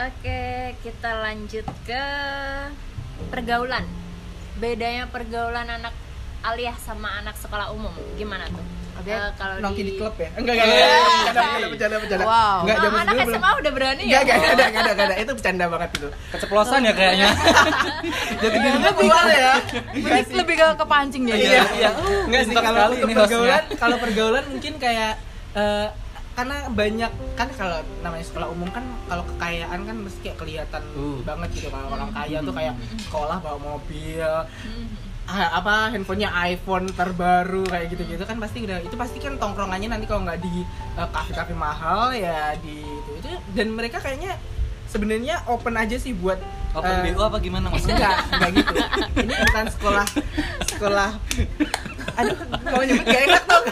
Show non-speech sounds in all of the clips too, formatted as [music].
Oke, kita lanjut ke pergaulan. Bedanya pergaulan anak aliyah sama anak sekolah umum gimana tuh? Oke, Eh, kalau Nongki di di klub ya? Enggak, enggak, enggak. Bercanda, bercanda, bercanda, bercanda. Wow. Enggak, Oh, anak dulu belum. SMA udah berani ya? Enggak, enggak, enggak ada, enggak ada, enggak ada. Itu bercanda banget itu. Keceplosan ya kayaknya. [laughs] Jadi dia keluar ya. Lebih, lebih ke kepancing ya. Iya, iya. Uh, Enggak sih kalau ini hostnya. pergaulan, kalau pergaulan mungkin kayak eh, karena banyak kan kalau namanya sekolah umum kan kalau kekayaan kan mesti kayak kelihatan Uh. banget gitu kalau orang kaya tuh kayak sekolah bawa mobil Hmm. apa handphonenya iPhone terbaru kayak gitu-gitu kan pasti udah itu pasti kan tongkrongannya nanti kalau nggak di eh, kafe-kafe mahal ya di itu itu dan mereka kayaknya sebenarnya open aja sih buat Open eh, BO apa gimana maksudnya? enggak enggak gitu. Ini bukan sekolah sekolah. Aduh mau nyebut gak enak tuh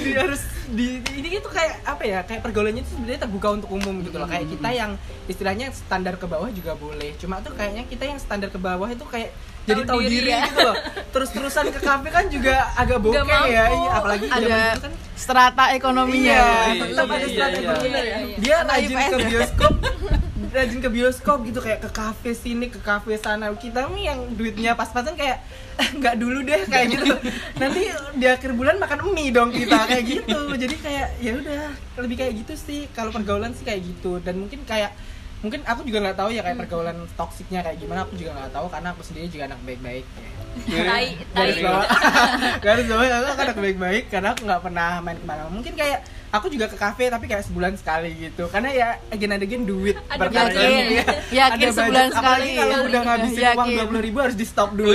di harus di, di- ini itu kayak apa ya kayak pergaulannya itu sebenarnya terbuka untuk umum gitu loh. Kayak kita yang istilahnya standar ke bawah juga boleh. Cuma tuh kayaknya kita yang standar ke bawah itu kayak jadi Tahu diri diri, ya. gitu loh terus terusan ke kafe kan juga agak bokeh ya iya, apalagi Ada kan strata ekonominya. Iya, Iya, tetap ada iya, iya. ya. Iya, iya. Dia rajin ke bioskop, [laughs] rajin ke bioskop gitu kayak ke kafe sini, ke kafe sana. Kita nih yang duitnya pas-pasan kayak "Eh, nggak dulu deh kayak gitu. Nanti di akhir bulan makan mie dong kita kayak gitu. Jadi kayak ya udah lebih kayak gitu sih. Kalau pergaulan sih kayak gitu dan mungkin kayak mungkin aku juga nggak tahu ya kayak pergaulan toksiknya kayak gimana aku juga nggak tahu karena aku sendiri juga anak baik-baik [laughs] Tai, garis tai. bawah [laughs] garis bawah aku kan anak baik-baik karena aku nggak pernah main ke mana mungkin kayak aku juga ke kafe tapi kayak sebulan sekali gitu karena ya again and again duit Ada. Iya. [laughs] Yakin Ada sebulan budget. sekali. apalagi kalau udah ngabisin uang Yakin. dua puluh ribu harus di stop dulu.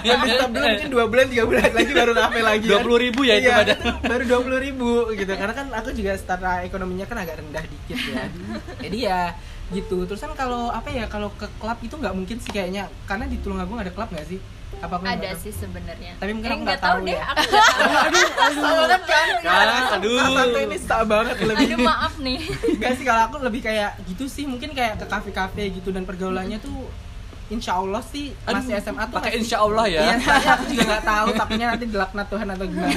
Yang di stop dulu mungkin dua bulan tiga bulan lagi baru kafe lagi 20.000 ya itu Iya, padahal. baru dua puluh ribu gitu karena kan aku juga secara ekonominya kan agak rendah dikit ya jadi ya gitu terus kan kalau apa ya kalau ke klub itu nggak mungkin sih kayaknya karena di Tulungagung ada klub nggak sih apa aku nggak Ada tahu? sih sebenarnya. Tapi mungkin Eh, aku nggak nggak tahu deh, ya. aku nggak tahu. Sama banget kan? Kan, aduh. Satu ini tak banget lebih. Aduh maaf nih. Enggak sih kalau aku lebih kayak gitu sih mungkin kayak ke kafe-kafe gitu dan pergaulannya tuh Insya Allah sih masih Aduh, SMA tuh pakai masih- insya Allah ya. Iya, soalnya aku juga nggak tahu takutnya nanti dilaknat Tuhan atau gimana.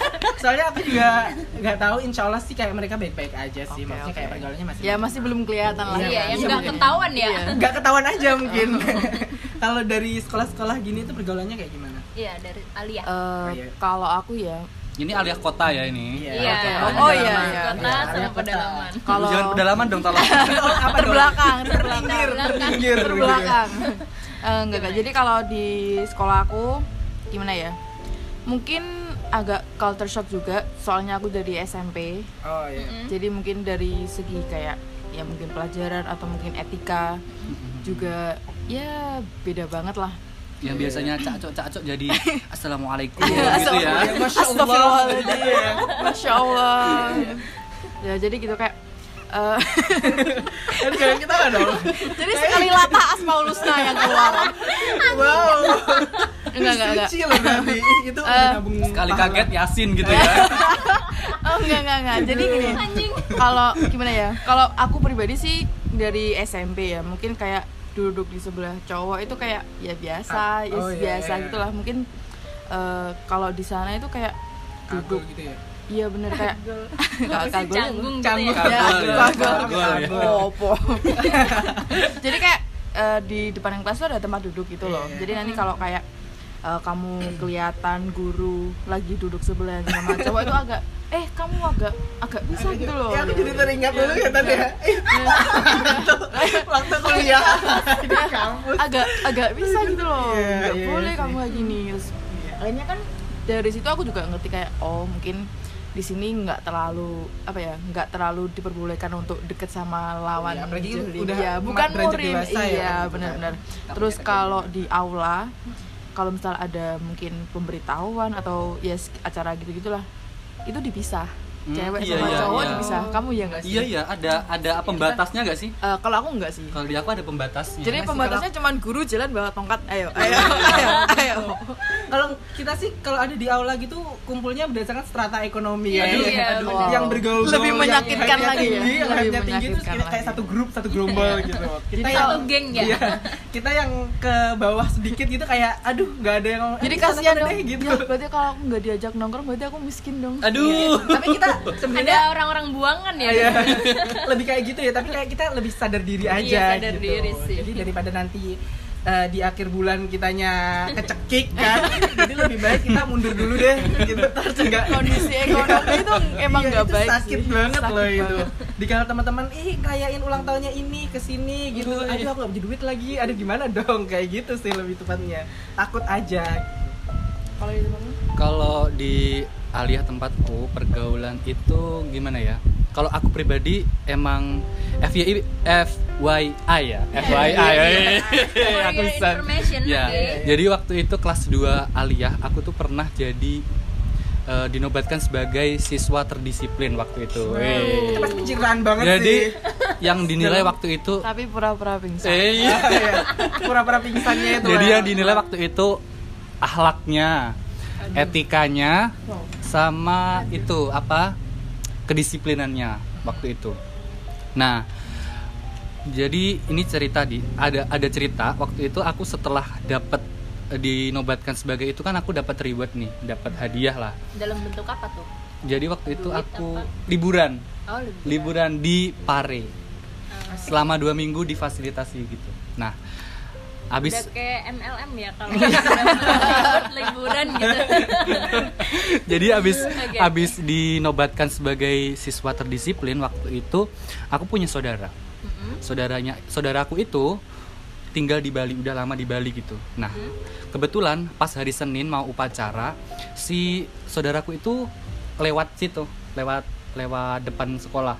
[laughs] soalnya aku juga nggak tahu Insya Allah sih kayak mereka baik-baik aja sih. Oke, Maksudnya oke. kayak pergaulannya masih Ya masih belum kelihatan lah. Iya, Iya, yang nggak ketahuan ya. Iya. nggak ketahuan aja mungkin. [laughs] kalau dari sekolah-sekolah gini tuh pergaulannya kayak gimana? Iya, dari Alia. Eh, Oh, iya. kalau aku ya Ini alias kota ya ini. Iya. Iya, Oh, ada iya, iya. Kota Iya, sama pedalaman. kalau Jangan pedalaman dong tolong. Oh, [laughs] apa terbelakang, terbelakang. Pinggir, Belakang. pinggir, terbelakang. [laughs] Eh, enggak enggak. Jadi kalau di sekolah aku gimana ya? Mungkin agak culture shock juga, soalnya aku dari SMP. Oh iya. Mm. Jadi mungkin dari segi kayak ya mungkin pelajaran atau mungkin etika juga ya beda banget lah. Yang biasanya cacok-cacok jadi [laughs] assalamualaikum Iya, gitu ya. Masya Allah. Astagfirullahaladzim. Iya. Masya Allah. Ya jadi gitu kayak eh, [laughs] Kan jangan kita nggak dong. jadi sekali latah asmaul husna yang keluar. Wow. Enggak enggak enggak. Loh berarti. Itu Eh, nabung Sekali pahala. kaget Yasin gitu ya. [laughs] Oh enggak enggak enggak. Jadi gini. Anjing. Kalau gimana ya? Kalau aku pribadi sih dari SMP ya, mungkin kayak duduk di sebelah cowok itu kayak ya biasa, Ah, ya oh, iya, biasa iya. gitulah. Mungkin eh, kalau di sana itu kayak Kagul duduk gitu ya. Iya bener kayak sih [laughs] kagul ya, canggung gitu Canggung. ya? Kagul ya, kagul. kagul [laughs] ya. Jadi kayak eh, di depan yang kelas tuh ada tempat duduk gitu loh. Iya, iya. Jadi nanti kalau kayak eh, kamu kelihatan guru lagi duduk sebelahnya sama cowok itu agak eh kamu agak agak bisa gitu loh. Ya aku Ya jadi teringat dulu ya tadi ya. [laughs] Waktu kuliah [laughs] di kampus. agak agak bisa gitu loh Iya, nggak iya, boleh sih. kamu kayak gini akhirnya kan dari situ aku juga ngerti kayak oh mungkin di sini nggak terlalu apa ya nggak terlalu diperbolehkan untuk deket sama lawan Iya, apalagi jenis. udah Iya, ma- bukan murim dewasa ya, iya kan? benar-benar terus boleh kalau di aula kalau misal ada mungkin pemberitahuan atau ya s- acara gitu gitulah itu dipisah Hmm, cewek iya, sama iya, cowok iya. dipisah kamu ya nggak sih Iya iya, ada ada pembatasnya nggak sih? Eh, kalau aku nggak sih Kalau di aku ada pembatasnya. jadi sih, pembatasnya cuma guru jalan bawa tongkat ayo ayo ayo ayo Kalau kita sih kalau ada di aula gitu kumpulnya berdasarkan strata ekonomi ya. Iya, Yang- iya, aduh, bener. yang bergaul Lebih menyakitkan lagi ya. Tinggi, yang Lebih tinggi itu kayak lagi. satu grup, satu gerombol gitu. Kita Jadi yang satu geng ya. Iya. Kita yang ke bawah sedikit gitu kayak aduh nggak ada yang jadi kasihan dong deh, gitu. ya berarti kalau aku nggak diajak nongkrong berarti aku miskin dong Aduh. Tapi kita ada sebenarnya orang-orang buangan ya. Iya. [laughs] lebih kayak gitu ya tapi kayak kita lebih sadar diri aja Iya, sadar gitu. diri sih. jadi daripada nanti eh, di akhir bulan kitanya kecekik kan [laughs] jadi lebih baik kita mundur dulu deh. Gitu. Tercegah kondisi ekonomi itu [laughs] emang Iya, nggak itu baik sakit sih. banget Sakit loh itu dikala teman-teman ih ngerayain ulang tahunnya ini ke sini gitu. Oh, iya. aduh aku gak punya duit lagi. Aduh gimana dong? Kayak gitu sih lebih tepatnya. Takut aja kalau itu Bang? Kalau di aliyah tempatku pergaulan itu gimana ya? Kalau aku pribadi emang FYI FYI ya, FYI. Aku bisa. Ya. Jadi waktu itu kelas 2 aliyah aku tuh pernah jadi eh, dinobatkan sebagai siswa terdisiplin waktu itu. Weh. itu pasti pencitraan banget Jadi sih yang dinilai waktu itu tapi pura-pura pingsan eh, iya. [laughs] Pura-pura pingsannya itu Jadi lah. yang dinilai waktu itu ahlaknya, etikanya, sama itu apa kedisiplinannya waktu itu. Nah, jadi ini cerita di ada ada cerita waktu itu aku setelah dapat eh, dinobatkan sebagai itu kan aku dapat reward nih, dapat hadiah lah. dalam bentuk apa tuh Jadi waktu itu Duit aku apa? liburan, oh lebih liburan di Pare selama dua minggu difasilitasi gitu. Nah, habis udah kayak MLM ya kalau liburan gitu [laughs] Jadi abis Oke. abis dinobatkan sebagai siswa terdisiplin waktu itu aku punya saudara. Mm-mm. Saudaranya saudaraku itu tinggal di Bali udah lama di Bali gitu. Nah, kebetulan pas hari Senin mau upacara si saudaraku itu lewat situ, lewat lewat depan sekolah.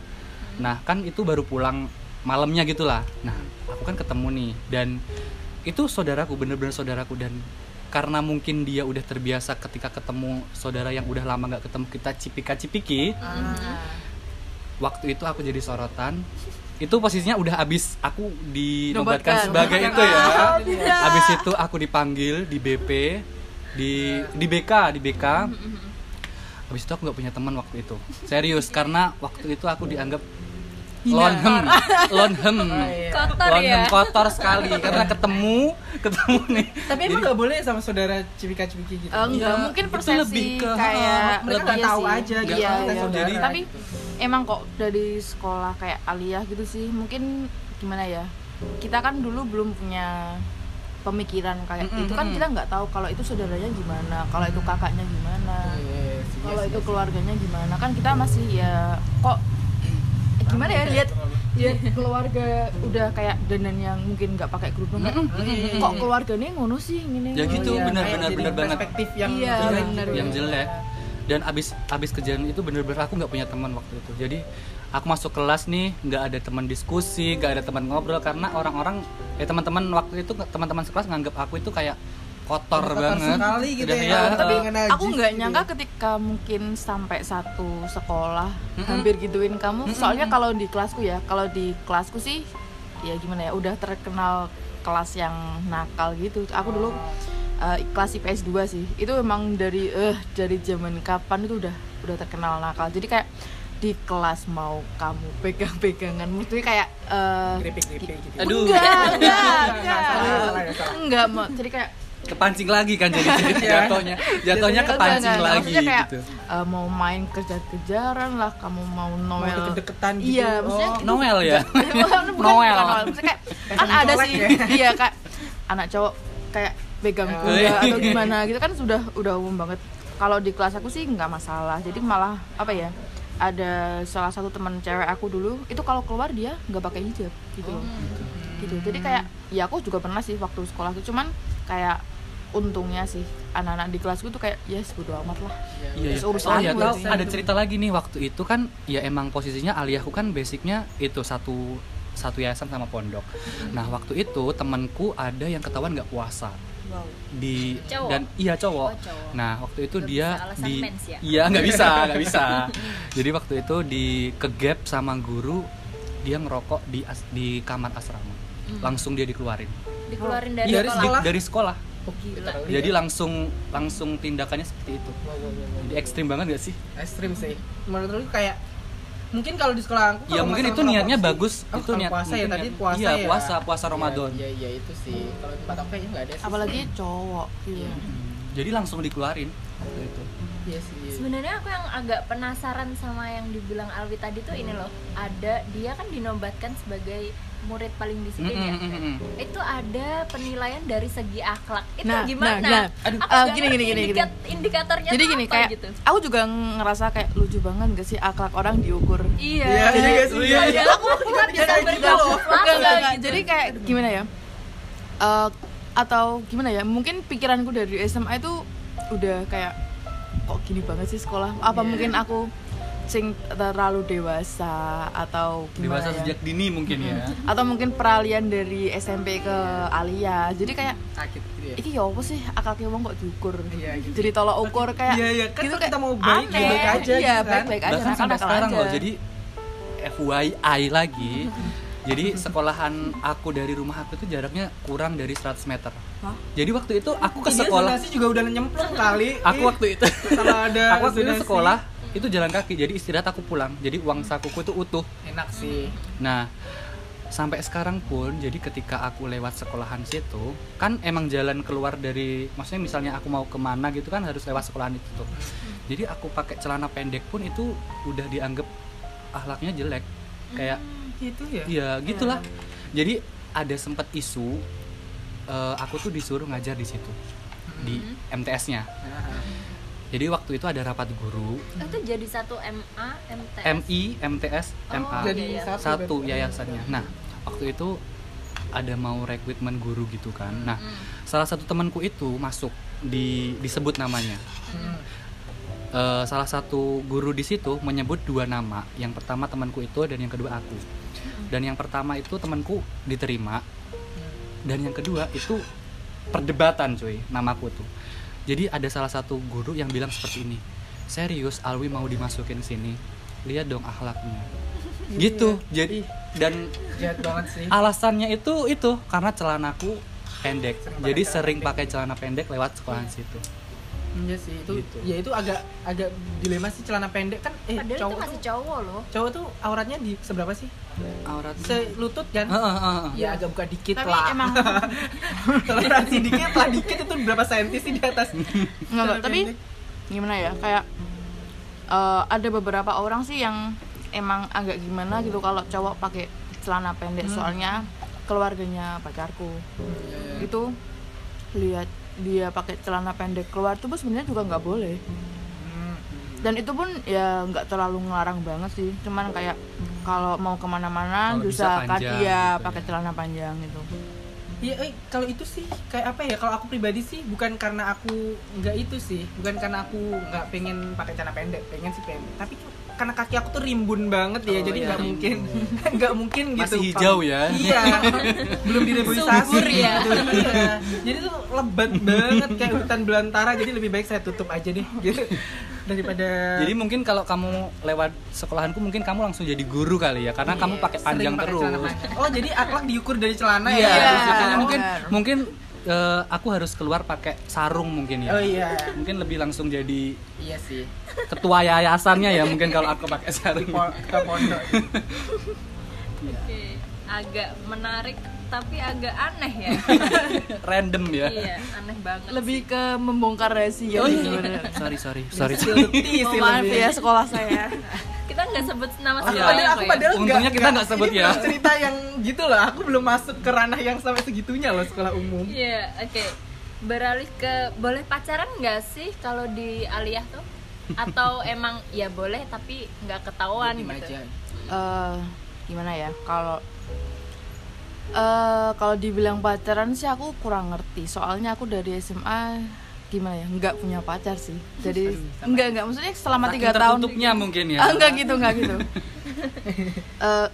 Nah, kan itu baru pulang malamnya gitulah. Nah, aku kan ketemu nih dan itu saudaraku bener-bener saudaraku. Dan karena mungkin dia udah terbiasa ketika ketemu saudara yang udah lama nggak ketemu kita cipika-cipiki. Waktu itu aku jadi sorotan. Itu posisinya udah abis aku dinobatkan Nobatkan. sebagai itu ya. Ah, abis itu aku dipanggil di BP di di BK di BK abis itu aku nggak punya teman waktu itu. Serius karena waktu itu aku dianggap lonhem. Lonhem. Kotor lonhem ya? kotor sekali karena ketemu ketemu nih. Tapi emang nggak boleh sama saudara cipika cipiki gitu? Eh, enggak, Iya, mungkin itu persepsi lebih ke- kayak mereka nggak iya tahu sih. aja gitu iya, iya. saudara tapi gitu. emang kok dari sekolah kayak aliyah gitu sih mungkin gimana ya kita kan dulu belum punya pemikiran kayak Mm-mm, itu kan kita nggak tahu kalau itu saudaranya gimana kalau itu kakaknya gimana Yes, yes, kalau itu yes. keluarganya gimana. Kan kita masih ya kok gimana ya lihat lihat keluarga udah kayak dandan yang mungkin nggak pakai kerudung kan? Kok keluarganya ngono sih gini Ya gitu, iya, benar, banget. perspektif yang Iya, jelek benar, gitu. yang jelek. Dan abis abis kejadian itu bener-bener aku nggak punya teman waktu itu. Jadi aku masuk kelas nih nggak ada teman diskusi nggak ada teman ngobrol karena orang-orang ya teman-teman waktu itu teman-teman sekelas nganggap aku itu kayak kotor, Kotor banget sekali gitu Udah, ya. tapi aku nggak gitu nyangka ya. ketika mungkin sampai satu sekolah Mm-mm. hampir gituin kamu Mm-mm. soalnya kalau di kelasku ya kalau di kelasku sih ya gimana ya udah terkenal kelas yang nakal gitu aku dulu eh, kelas IPS 2 sih itu emang dari eh dari zaman kapan itu udah udah terkenal nakal jadi kayak di kelas mau kamu pegang-pegangan mesti kayak eh, Keripik-keripik gitu. Aduh. enggak [laughs] enggak Enggak, enggak ya, enggak mau jadi kayak kepancing lagi kan jadi [laughs] Iya. jatuhnya jatuhnya kepancing lagi kayak, gitu eh, mau main kejar-kejaran lah kamu mau mau Noel deket-deketan gitu Iya, maksudnya Oh. Noel ya [laughs] Bukan, bukan [laughs] Noel. Noel. Maksudnya kayak kan ada sih ya. iya kak anak cowok kayak pegang Ya. kuda atau gimana gitu kan sudah udah umum banget kalau di kelas aku sih nggak masalah jadi malah apa ya ada salah satu teman cewek aku dulu itu kalau keluar dia nggak pakai hijab gitu loh gitu jadi kayak ya aku juga pernah sih waktu sekolah tuh cuman kayak untungnya sih anak-anak di kelasku tuh kayak ya yes, bodo amat lah Iya, Terus iya. urusan Oh iya, tahu gitu. ada cerita lagi nih waktu itu kan ya emang posisinya aliyahku kan basicnya itu satu satu yayasan sama pondok. Nah waktu itu temanku ada yang ketahuan nggak puasa di Cowok? dan iya cowok. Oh, cowok. Nah waktu itu Nggak dia di ya? iya nggak bisa [laughs] nggak bisa. Jadi waktu itu di kegap sama guru dia ngerokok di as- di kamar asrama. Hmm. Langsung dia dikeluarin. dikeluarin dari Dari sekolah sekolah? Dari sekolah. Oh, gila. Jadi langsung langsung tindakannya seperti itu. Jadi ekstrim banget gak sih? ekstrim sih menurut lu kayak mungkin kalau di sekolah aku Ya kalau mungkin itu niatnya bagus. Oh, itu kalau niat puasa ya tadi niat- puasa Iya, ya puasa, puasa Ramadan. iya iya itu sih kalau di tempat aku kayaknya nggak ada sih apalagi cowok gitu Jadi langsung dikeluarin waktu itu. Iya sih. Sebenarnya aku yang agak penasaran sama yang dibilang Alwi tadi tuh ini loh. Ada dia kan dinobatkan sebagai murid paling disiplin ya. Mm, mm, mm, mm. Itu ada penilaian dari segi akhlak. Itu Nah, gimana? nah, nah. Aduh, Aku eh, gini, gini, gini, gini. indikat- Indikatornya jadi gini apa kayak gitu. aku juga ngerasa kayak lucu banget gak sih akhlak orang diukur Iya. Iya, Jadi iya, iya, iya, iya. aku kita bisa kayak gitu bergaul enggak. gitu. Jadi kayak gimana ya? Eh, atau gimana ya? Mungkin pikiranku dari SMA itu udah kayak kok gini banget sih sekolah? Apa Iya. mungkin aku sing terlalu dewasa atau gimana Dewasa ya? sejak dini mungkin ya. Atau mungkin peralihan dari SMP ke Alia. Jadi kayak sakit gitu ya. iki ya apa sih akalnya wong kok diukur? Iya, gitu. Jadi tolak ukur kayak Iya, iya. Kan gitu kita mau baik, aneh. baik aja Iya, gitu kan. baik-baik aja. Bahkan sampai sekarang aja. loh. Jadi FYI lagi. [laughs] Jadi sekolahan aku dari rumah aku itu jaraknya kurang dari 100 meter. Hah? Jadi waktu itu aku ke Dia sekolah. zonasi juga udah nyemplung kali. Aku waktu itu kalau ada [laughs] aku waktu itu sekolah itu jalan kaki. Jadi istirahat aku pulang. Jadi uang sakuku itu utuh. enak sih. Nah, sampai sekarang pun jadi ketika aku lewat sekolahan situ, kan emang jalan keluar dari maksudnya misalnya aku mau ke mana gitu kan harus lewat sekolahan itu tuh. Jadi aku pakai celana pendek pun itu udah dianggap akhlaknya jelek. Kayak Gitu ya. iya gitulah. Jadi ada sempat isu eh, aku tuh disuruh ngajar di situ di MTS-nya. Jadi waktu itu ada rapat guru itu jadi satu MA, MTS. MI, MTS, Oh, MA. Jadi iya, iya. satu, satu yayasannya. Nah, waktu itu ada mau rekrutmen guru gitu kan. Nah, Hmm. salah satu temanku itu masuk di disebut namanya. Hmm. Eh, salah satu guru di situ menyebut dua nama. Yang pertama temanku itu dan yang kedua aku. Dan yang pertama itu temanku diterima. Dan yang kedua itu perdebatan cuy namaku tuh. Jadi ada salah satu guru yang bilang seperti ini. Serius Alwi mau dimasukin sini. Lihat dong akhlaknya. Gitu. Jadi dan Jahat banget sih. alasannya itu itu karena celanaku pendek. Sering Jadi sering pakai celana pendek lewat sekolahan situ. Iya sih itu. Gitu. Ya itu agak agak dilema sih celana pendek kan eh Padahal itu cowok masih tuh, cowok loh. cowok tuh auratnya di seberapa sih? Aurat. Selutut kan? Heeh, heeh, heeh. Ya agak buka dikit Tapi lah. emang [laughs] toleransi dikit lah dikit itu berapa senti sih di atas? Enggak, tapi pendek. gimana ya kayak eh, ada beberapa orang sih yang emang agak gimana gitu kalau cowok pakai celana pendek soalnya keluarganya pacarku itu lihat dia pakai celana pendek keluar tuh sebenarnya juga nggak boleh dan itu pun ya nggak terlalu ngelarang banget sih cuman kayak kalau mau ke mana-mana bisa panjang iya gitu ya. pakai celana panjang gitu Iya, eh, kalau itu sih kayak apa ya? Kalau aku pribadi sih bukan karena aku nggak itu sih, bukan karena aku nggak pengen pakai celana pendek, pengen sih pengen. Tapi karena kaki aku tuh rimbun banget ya, Oh, jadi iya, nggak mungkin, rimbun. [laughs] nggak mungkin gitu. Masih hijau ya. Iya, [laughs] belum [laughs] direboisasi ya. gitu. Iya, jadi tuh lebat banget kayak hutan belantara. Jadi lebih baik saya tutup aja deh, gitu daripada. Jadi mungkin kalau kamu lewat sekolahanku mungkin kamu langsung jadi guru kali ya karena kamu Iya, pakai panjang terus. Oh, jadi akhlak diukur dari celana Iya, ya? Oh, mungkin mungkin eh, aku harus keluar pakai sarung mungkin ya. Oh iya, Mungkin lebih langsung jadi iya sih. ketua yayasannya ya mungkin kalau aku pakai sarung. pondok. Oke. Agak menarik tapi agak aneh ya. [laughs] Random ya. iya, aneh banget. lebih ke membongkar rahasia Oh, iya. sebenarnya. Sorry sorry sorry. Oh, sih maaf ya sekolah saya [laughs] kita nggak sebut nama Aku sekolahnya padahal aku kok ya? padahal Untungnya nggak- kita nggak sebut ini ya. belum cerita yang gitu loh. Aku belum masuk ke ranah yang sampai segitunya loh sekolah umum. Iya, oke. Beralih ke boleh pacaran nggak sih kalau di aliyah tuh? Atau [laughs] emang ya boleh tapi nggak ketahuan Diem gitu? aja. eh gimana ya kalau eh kalau dibilang pacaran sih aku kurang ngerti soalnya aku dari SMA gimana ya nggak punya pacar sih jadi nggak nggak maksudnya selama tiga tahun tertutupnya mungkin ya. Ah, enggak gitu enggak gitu [laughs] Eh,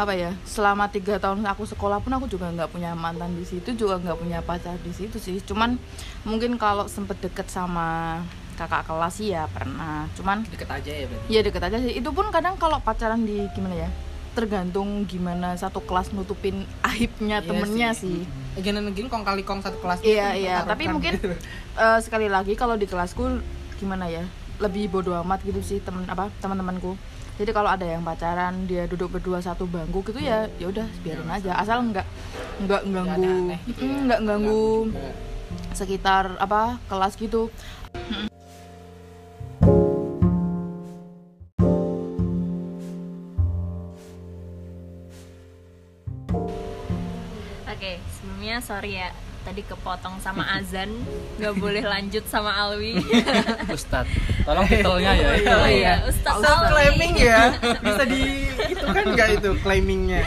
apa ya selama tiga tahun aku sekolah pun aku juga nggak punya mantan di situ juga nggak punya pacar di situ sih cuman mungkin kalau sempet deket sama kakak kelas sih ya pernah cuman Deket aja ya berarti. Iya deket aja sih. Itu pun kadang kalau pacaran di gimana ya? Tergantung gimana satu kelas nutupin aibnya Iya temennya sih. sih. Gini neging kong kali kong satu kelas. Iya gitu, iya. Tapi mungkin [laughs] eh, sekali lagi kalau di kelasku gimana ya? Lebih bodoh amat gitu sih temen apa teman-temanku. Jadi kalau ada yang pacaran dia duduk berdua satu bangku gitu ya ya udah biarin aja asal nggak nggak ganggu gitu ya. Mm, nggak ganggu juga. sekitar apa kelas gitu sorry ya tadi kepotong sama [laughs] Azan nggak boleh lanjut sama Alwi. [laughs] Ustad tolong titelnya ya. Itu. oh iya. Ustaz Self Alwi claiming ya [laughs] bisa di itu kan nggak itu claimingnya?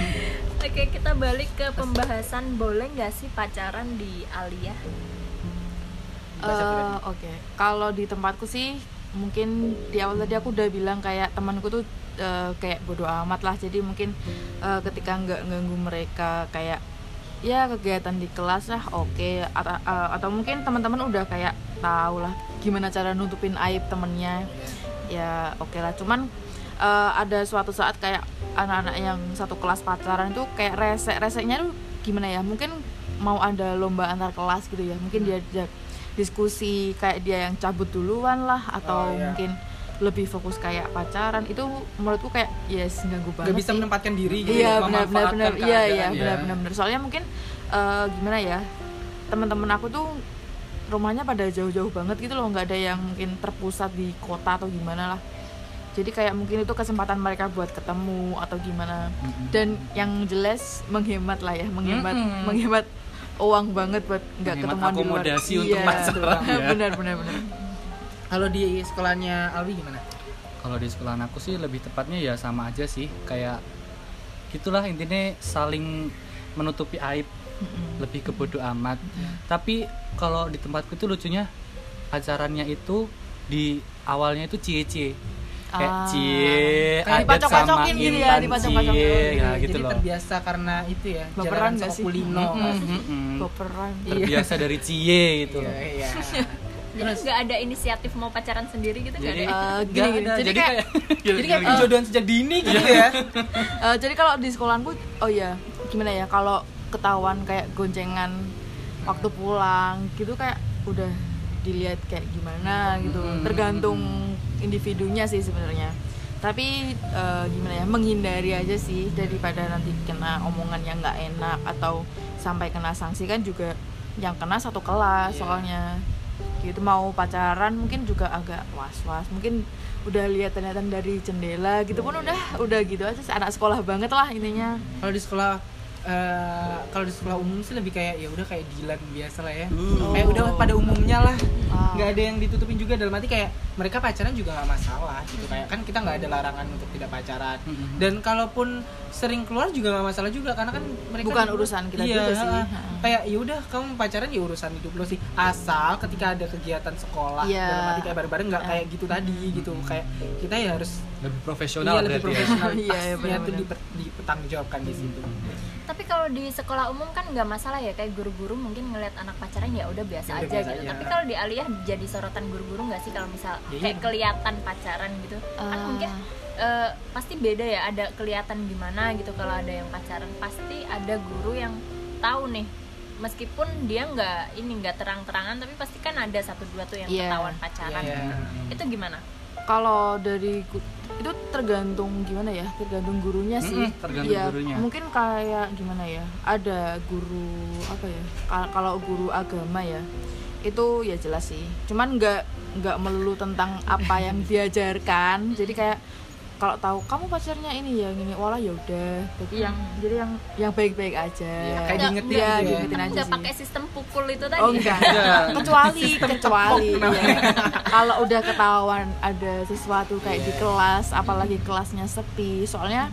Oke kita balik ke pembahasan boleh nggak sih pacaran di Aliyah? Eh, Oke, kalau di tempatku sih mungkin di awal tadi aku udah bilang kayak temanku tuh eh, kayak bodoh amat lah. Jadi mungkin eh, ketika nggak ganggu mereka kayak ya kegiatan di kelas lah oke. Atau, eh, atau mungkin teman-teman udah kayak tahu lah gimana cara nutupin aib temennya. Ya oke lah. Cuman eh, ada suatu saat kayak anak-anak yang satu kelas pacaran itu kayak resek reseknya tuh gimana ya? Mungkin mau ada lomba antar kelas gitu ya. Mungkin dia, dia diskusi kayak dia yang cabut duluan lah atau Oh, iya. mungkin lebih fokus kayak pacaran itu menurutku kayak yes ganggu banget nggak bisa sih. menempatkan diri gitu iya benar benar benar iya iya. ya. benar benar benar soalnya mungkin eh, gimana ya teman-teman aku tuh rumahnya pada jauh-jauh banget gitu loh nggak ada yang mungkin terpusat di kota atau gimana lah. Jadi kayak mungkin itu kesempatan mereka buat ketemu atau gimana. Dan yang jelas menghemat lah ya menghemat Mm-mm. menghemat uang banget buat nggak ketemuan di luar. akomodasi untuk pacaran. ya. [laughs] benar benar benar kalau di sekolahnya Alwi gimana? Kalau di sekolah aku sih lebih tepatnya ya sama aja sih. Kayak gitulah intinya saling menutupi aib. Lebih ke bodo amat. Tapi kalau di tempatku itu lucunya pacarannya itu di awalnya itu cie cie kayak Ah. cie Kayak adat sama gitu ya, cie ya. gitu jadi loh terbiasa karena itu ya Baperan jalanan nggak sih? Sokulino Mm-mm, mm-mm. Baperan. Terbiasa dari cie gitu loh. Iya iya [laughs] jadi nggak ada inisiatif mau pacaran sendiri gitu jadi ada. Eh, nggak gini, gini. ada. Jadi jadi kayak- kayak [laughs] jadi kayak perjodohan sejak dini gitu ya. [laughs] Eh, jadi kalau di sekolahanku oh iya gimana ya kalau ketahuan kayak goncengan waktu pulang gitu kayak udah dilihat kayak gimana gitu. Tergantung individunya sih sebenarnya. Tapi eh, gimana ya menghindari aja sih daripada nanti kena omongan yang nggak enak atau sampai kena sanksi kan juga yang kena satu kelas soalnya gitu mau pacaran mungkin juga agak was-was. Mungkin udah lihat ternyata dari jendela gitu pun udah udah gitu aja anak sekolah banget lah intinya. Kalau di sekolah eh, kalau di sekolah umum sih lebih kayak ya udah kayak Dilan biasa lah ya Uh. kayak udah pada umumnya lah Ah. nggak ada yang ditutupin juga dalam arti kayak mereka pacaran juga nggak masalah gitu kayak kan kita nggak ada larangan untuk tidak pacaran Mm-mm. dan kalaupun sering keluar juga nggak masalah juga karena kan mereka Bukan urusan kita iya, juga sih. kayak ya udah kamu pacaran ya urusan hidup lo sih asal ketika ada kegiatan sekolah Iya. dalam arti kayak bareng-bareng nggak Ah. kayak gitu tadi gitu kayak kita ya harus lebih iya, profesional lebih berarti ya. profesional [laughs] Iya, iya, tuh benar-benar. diper- dipertanggungjawabkan di situ tapi kalau di sekolah umum kan nggak masalah ya kayak guru-guru mungkin ngeliat anak pacaran ya udah biasa Ya aja biasa gitu aja. tapi kalau di aliyah jadi sorotan guru-guru nggak sih kalau misal Ya, kayak kelihatan pacaran gitu kan Ah. mungkin eh, pasti beda ya ada kelihatan gimana gitu kalau ada yang pacaran pasti ada guru yang tahu nih meskipun dia nggak ini nggak terang-terangan tapi pasti kan ada satu dua tuh yang Iya. ketahuan pacaran Iya, iya. itu gimana kalau dari itu tergantung gimana ya? Tergantung gurunya sih. Mm-mm, tergantung Iya, gurunya. mungkin kayak gimana ya? Ada guru apa ya? Ka- kalau guru agama ya itu ya jelas sih. Cuman nggak nggak melulu tentang apa yang [laughs] diajarkan. Jadi kayak kalau tahu kamu pacarnya ini ya ini walah ya udah. Jadi yang jadi yang yang baik-baik aja. Iya, kayak diingetin nggak- gitu. ya. diingetin aja nggak sih. pakai sistem pukul itu tadi. Oh enggak, [laughs] Iya. kecuali kecuali ya. kalau udah ketahuan ada sesuatu kayak di kelas, apalagi kelasnya sepi, soalnya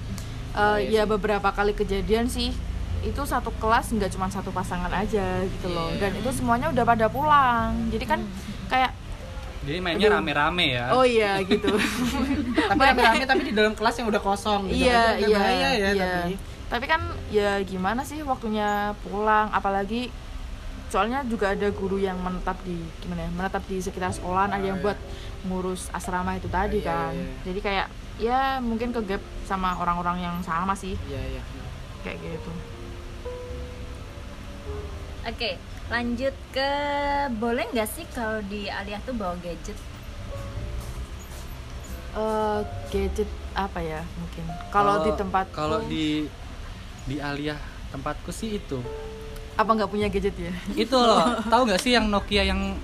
eh, ya beberapa kali kejadian sih itu satu kelas nggak cuma satu pasangan aja gitu loh, dan itu semuanya udah pada pulang, jadi kan kayak Jadi mainnya Aduh. rame-rame ya. oh iya gitu, [laughs] tapi rame-rame tapi di dalam kelas yang udah kosong gitu iya iya bahaya ya iya. tapi Tapi kan ya gimana sih waktunya pulang, apalagi soalnya juga ada guru yang menetap di gimana ya menetap di sekitar sekolahan ada yang iya. buat ngurus asrama itu tadi Iya, kan iya, iya. jadi kayak ya mungkin ke gap sama orang-orang yang sama sih iya iya kayak gitu Oke, lanjut ke boleh nggak sih kalau di Aliyah tuh bawa gadget? Eh, gadget apa ya mungkin kalau di tempat kalau di di Aliyah tempatku sih itu. apa nggak punya gadget ya Itu loh, tahu nggak sih yang Nokia yang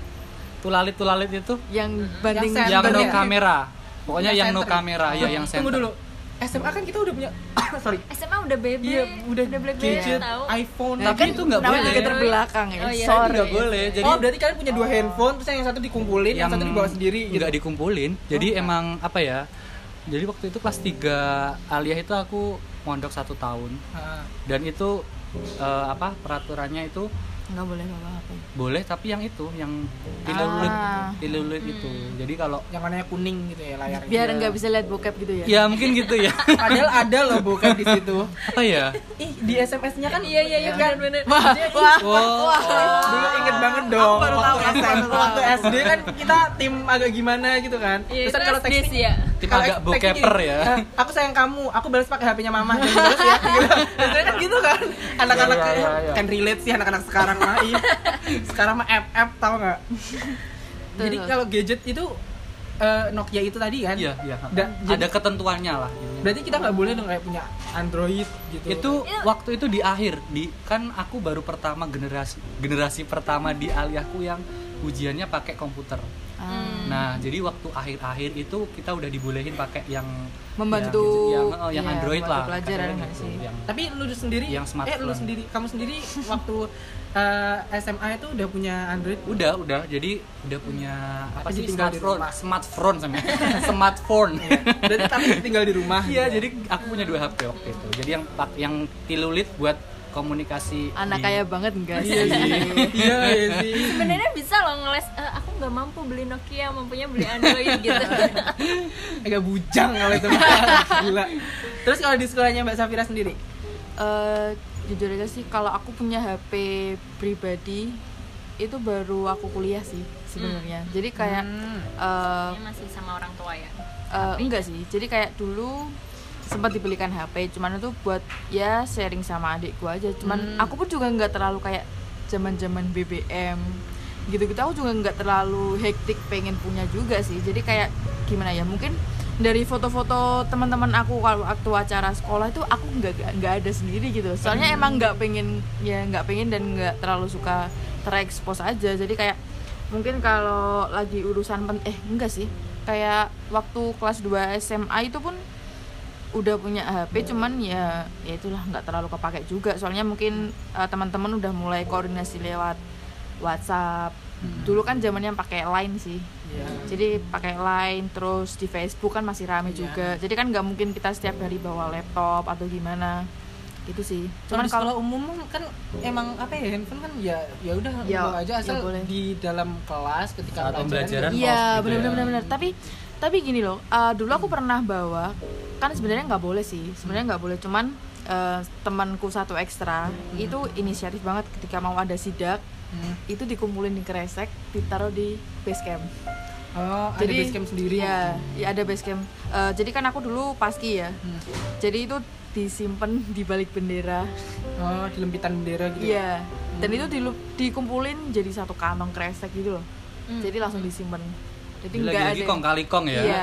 tulalit-tulalit itu? yang banding Center yang no ya? kamera. Pokoknya Yang yang no kamera, ya yang tunggu center. dulu SMA kan kita udah punya [coughs] sorry. SMA udah BB iya udah, BlackBerry gadget tahu. iPhone Tapi itu nggak boleh. juga terbelakang ya. Oh, iya. sorry. Nggak boleh. Jadi oh. berarti kalian punya dua handphone terus yang satu dikumpulin yang, satu dibawa sendiri gitu. nggak dikumpulin. Jadi Oh, emang apa ya jadi waktu itu kelas 3 aliyah itu aku mondok satu tahun. Ah. dan itu eh, apa peraturannya itu nggak boleh bawa HP boleh tapi yang itu yang tilulit Ah. tilulit itu. Jadi kalau yang warnanya kuning gitu ya layarnya biar nggak bisa lihat bokep gitu ya? Ya mungkin gitu ya. [laughs] Padahal ada loh bukan di situ. Apa ya ih di SMS-nya kan iya iya iya kan? bener-bener wah wah wow. dulu inget banget dong baru tahu, waktu, aku SM, baru tahu. waktu SD kan kita tim agak gimana gitu kan. Iya Terus kan kalau sih ya. Tim kalau agak bokeper ya. "Ah, [laughs] aku sayang kamu aku balas pakai HP-nya mama. Balas ya gitu. [laughs] Kan gitu kan. Anak-anak Iya, iya, iya. kan relate sih anak-anak sekarang mah iya. sekarang mah app app tau nggak? Jadi kalau gadget itu eh, Nokia itu tadi kan? Iya iya. Da- ada jadi- ketentuannya lah berarti kita nggak boleh dong kayak punya Android gitu. Itu waktu itu di akhir di kan aku baru pertama generasi generasi pertama di aliyahku yang ujiannya pakai komputer Ah. nah jadi waktu akhir-akhir itu kita udah dibolehin pakai yang Membantu, yang, yang, oh, yang iya, Android membantu lah pelajaran gitu. sih? yang tapi lu sendiri Yang eh smartphone. lu sendiri kamu sendiri [laughs] waktu eh, SMA itu udah punya Android udah udah jadi udah punya apa Tapi sih tinggal di smartphone rumah. smartphone sama [laughs] smartphone berarti tapi tinggal di rumah iya jadi aku punya dua HP waktu itu jadi yang yang tilulit buat komunikasi anak di- kaya banget enggak sih iya. Sih iya [laughs] iya sih. Sebenarnya bisa loh ngeles "Eh, aku nggak mampu beli Nokia mampunya beli Android [laughs] gitu. Agak bujang kalau itu mah. gila. Terus kalau di sekolahnya Mbak Safira sendiri? Eh, jujur aja sih kalau aku punya HP pribadi itu baru aku kuliah sih sebenarnya. Jadi kayak Hmm. Ini masih sama orang tua ya? eh, enggak sih. Jadi kayak dulu sempat dibelikan HP cuman itu buat ya sharing sama adikku aja. Cuman Hmm. aku pun juga nggak terlalu kayak zaman zaman BBM gitu-gitu. Aku juga nggak terlalu hektik pengen punya juga sih. Jadi kayak gimana ya mungkin dari foto-foto teman-teman aku kalau waktu acara sekolah itu aku nggak nggak- ada sendiri gitu. Soalnya emang nggak pengen ya nggak pengen dan nggak terlalu suka terekspos aja. Jadi kayak mungkin kalau lagi urusan pen eh enggak sih. Kayak waktu kelas 2 SMA itu pun udah punya HP cuman ya ya itulah nggak terlalu kepake juga soalnya mungkin eh, teman-teman udah mulai koordinasi lewat WhatsApp dulu kan zamannya pakai Line sih Iya. jadi pakai Line terus di Facebook kan masih rame Iya. juga jadi kan nggak mungkin kita setiap hari bawa laptop atau gimana gitu sih Cuman kalau umum kan emang apa ya handphone kan ya ya udah Ya, bawa aja asal ya boleh. di dalam kelas ketika Saat pembelajaran jadi- Iya gitu benar ya. benar tapi tapi gini loh uh, dulu aku pernah bawa kan sebenarnya nggak boleh sih sebenarnya nggak boleh. Cuman uh, temanku satu ekstra itu inisiatif banget ketika mau ada sidak Hmm. itu dikumpulin di kresek ditaruh di base camp. Oh, ada jadi basecamp sendiri. ya ya ada base camp. Uh, jadi kan aku dulu paski ya. Hmm. jadi itu disimpan [laughs] di balik bendera. Oh, di lempitan bendera gitu. iya. Dan itu dilu- dikumpulin jadi satu kantong kresek gitu loh. Jadi langsung disimpan jadi nggak lagi-lagi ada kong kali kong ya Iya.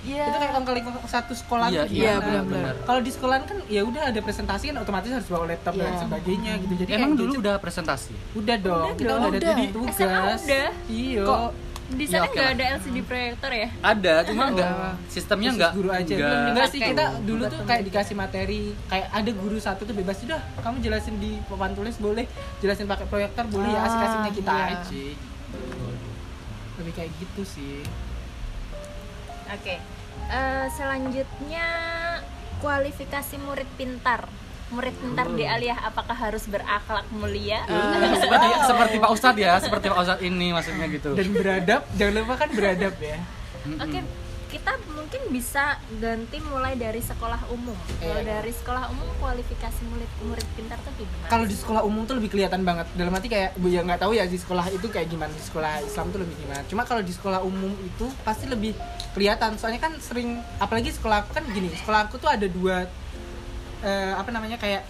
Iya. Itu kayak kalau kali satu sekolah Iya, iya, benar-benar. Kalau di sekolah kan ya udah ada presentasi kan otomatis harus bawa laptop dan Iya. sebagainya gitu. Jadi emang kayak dulu udah presentasi udah dong. Udah kita dong. udah ada Udah. di tugas. Udah. Iya. kok di sana Ya, oke nggak lah. ada LCD proyektor ya ada cuma enggak Oh. sistemnya enggak guru aja enggak, enggak sih kita dulu tuh kayak dikasih materi kayak ada guru satu tuh bebas sudah kamu jelasin di papan tulis boleh jelasin pakai proyektor boleh ya asik asiknya kita Ah, iya. aja lebih kayak gitu sih. Oke Eh, selanjutnya kualifikasi murid pintar. Murid pintar di aliyah apakah harus berakhlak mulia? Seperti seperti Pak Ustadz ya seperti Pak Ustadz ini maksudnya gitu. Dan beradab jangan lupa kan beradab ya. Oke, kita mungkin bisa ganti mulai dari sekolah umum. Kalau Iya. dari sekolah umum kualifikasi murid murid pintar tuh gimana? kalau di sekolah umum tuh lebih kelihatan banget. Dalam arti kayak bu ya nggak tahu ya di sekolah itu kayak gimana di sekolah Islam tuh lebih gimana. Cuma kalau di sekolah umum itu pasti lebih kelihatan. Soalnya kan sering apalagi sekolah aku kan gini sekolah aku tuh ada dua eh, apa namanya kayak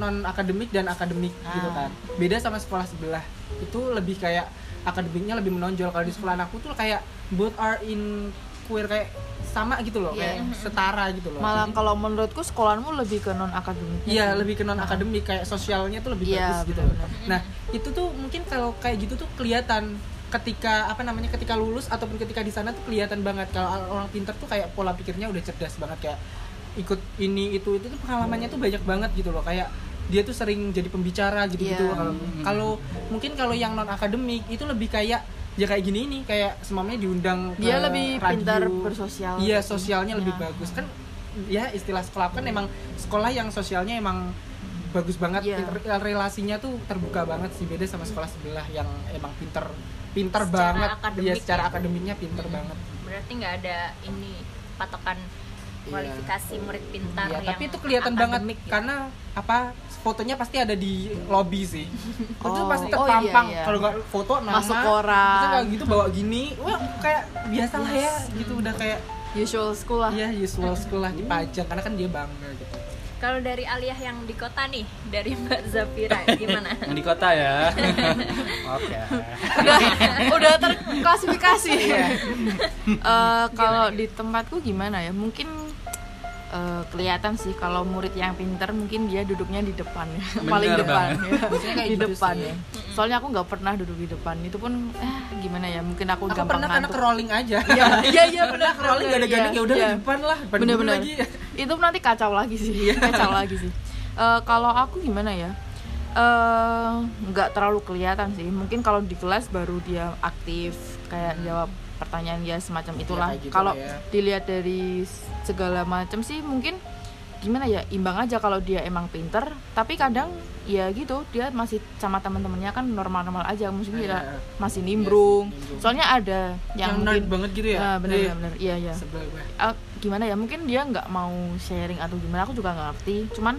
non akademik dan akademik gitu kan. Beda sama sekolah sebelah. Itu lebih kayak akademiknya lebih menonjol. Kalau di sekolah aku tuh kayak both are in queer kayak sama gitu loh Iya. kayak setara gitu loh malah Jadi- kalau menurutku sekolahmu lebih ke non akademik Iya lebih ke non akademik kayak sosialnya tuh lebih Iya, bagus gitu. benar-benar. Nah itu tuh mungkin kalau kayak gitu tuh kelihatan ketika apa namanya ketika lulus ataupun ketika di sana tuh kelihatan banget kalau orang pinter tuh kayak pola pikirnya udah cerdas banget kayak ikut ini itu itu tuh pengalamannya tuh banyak banget gitu loh kayak dia tuh sering jadi pembicara gitu gitu Iya. kalau kalau mungkin kalau yang non akademik itu lebih kayak ya kayak gini nih kayak semuanya diundang Dia ke lebih radio. pintar bersosial. iya sosialnya lebih Ya. bagus kan ya istilah sekolah kan emang sekolah yang sosialnya emang bagus banget Iya. Rel- relasinya tuh terbuka banget sih beda sama sekolah sebelah yang emang pinter pinter Secara banget akademik dia secara ya. akademiknya pinter banget berarti nggak ada ini patokan Iya. kualifikasi murid pintar Iya, yang tapi itu kelihatan banget gitu. karena apa fotonya pasti ada di lobby sih. Itu Oh, pasti oh terpampang. iya, iya. Kalau nggak foto nama, Masuk koran. Itu kayak gitu bawa gini, wah kayak biasa lah ya gitu udah kayak usual school lah ya usual [laughs] school lah dipajang karena kan dia bangga gitu. kalau dari Aliyah yang di kota nih dari Mbak [laughs] Zafira gimana yang di kota ya [laughs] oke udah udah terklasifikasi Eh, kalau di tempatku gimana ya mungkin eh, kelihatan sih kalau murid yang pinter mungkin dia duduknya di depan ya paling Bener depan ya. Biasanya kayak di gitu depan ya soalnya aku nggak pernah duduk di depan itu pun eh gimana ya mungkin aku, Aku gampang pernah karena ngantuk. crawling aja. Iya, iya, iya, pernah crawling gak ada iya, ya udah iya. di depan lah, depan dulu bener-bener lagi. itu nanti kacau lagi sih Iya. kacau lagi sih Eh, kalau aku gimana ya Eh, nggak terlalu kelihatan sih mungkin kalau di kelas baru dia aktif kayak jawab pertanyaan ya semacam itulah kayak gitu kalau ya. dilihat dari segala macam sih mungkin gimana ya imbang aja kalau dia emang pinter tapi kadang ya gitu dia masih sama teman-temannya kan normal-normal aja mungkin dia Iya. masih nimbrung nimbrung. soalnya ada Yang, yang, mungkin banget gitu ya. Bener Iya. bener bener. iya iya. Eh, gimana ya mungkin dia nggak mau sharing atau gimana aku juga nggak ngerti cuman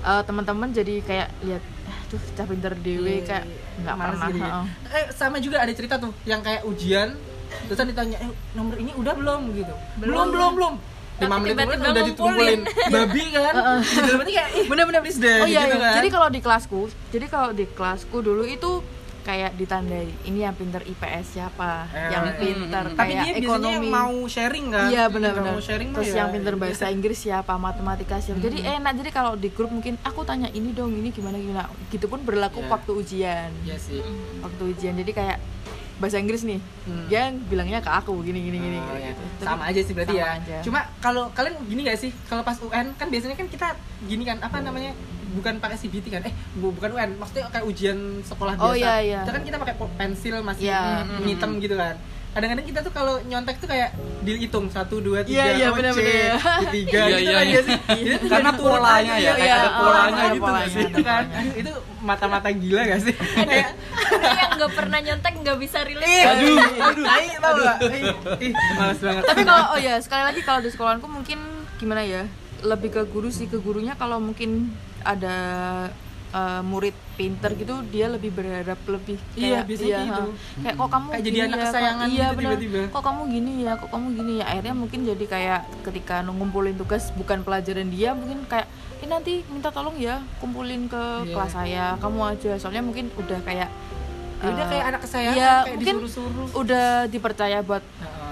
eh, teman-teman jadi kayak lihat "Ah, tuh cah pinter dewe Iya, kayak iya. nggak pernah gitu ya. Eh sama juga ada cerita tuh yang kayak ujian terus ditanya eh nomor ini udah belum gitu. Belum belum belum. Lima Tapi menit kemudian udah ditumpulin babi kan. Gitu, berarti kayak bener-bener please deh oh iya, gitu iya. kan. jadi kalau di kelasku jadi kalau di kelasku dulu itu kayak ditandai ini yang pinter IPS siapa Eh, yang hmm, pinter Tapi kayak dia biasanya yang ekonomi mau sharing kan. Iya benar-benar. Mau sharing Terus ya yang pinter bahasa Inggris siapa, matematika siapa. Jadi Hmm. enak. Jadi kalau di grup mungkin aku tanya ini dong, ini gimana gimana. Gitu pun berlaku Iya. waktu ujian. Iya sih. Waktu ujian. Jadi kayak bahasa Inggris nih. Hmm. Dia bilangnya ke aku gini gini gini. Oh, gitu. ya. Tapi sama aja sih berarti sama ya aja. cuma kalau kalian gini gak sih kalau pas UN kan biasanya kan kita gini kan apa namanya bukan pakai CBT kan eh bu- bukan UN maksudnya kayak ujian sekolah biasa Oh, iya, iya. kita kan kita pakai pensil masih Iya. mm, hitam gitu kan kadang-kadang kita tuh kalau nyontek tuh kayak dihitung satu dua tiga Iya, iya, oh, C, benar-benar. tiga Iya, gitu iya, iya. ya sih tuh Karena polanya ya, kayak ada oh, polanya gitu gitu. nggak sih Ada kan polanya. Itu mata-mata gila gak sih kayak yang nggak pernah nyontek nggak bisa relate Aduh, aduh, tai tau gak? Ih, ih, males banget. Tapi kalau oh ya sekali lagi kalau di sekolahanku mungkin gimana ya? Lebih ke guru sih ke gurunya kalau mungkin ada eh, murid pinter gitu dia lebih berharap lebih Iya, kayak biasanya iya, gitu. kayak kok kamu Kayak jadi anak ya, kok- kesayangan iya gitu bener. tiba-tiba. kok kamu gini ya kok kamu gini ya akhirnya mungkin jadi kayak ketika ngumpulin tugas bukan pelajaran dia mungkin kayak eh nanti minta tolong ya kumpulin ke Iya. kelas saya kamu aja soalnya mungkin udah kayak Ya udah eh, kayak anak kesayangan iya, kayak mungkin disuruh-suruh. udah dipercaya buat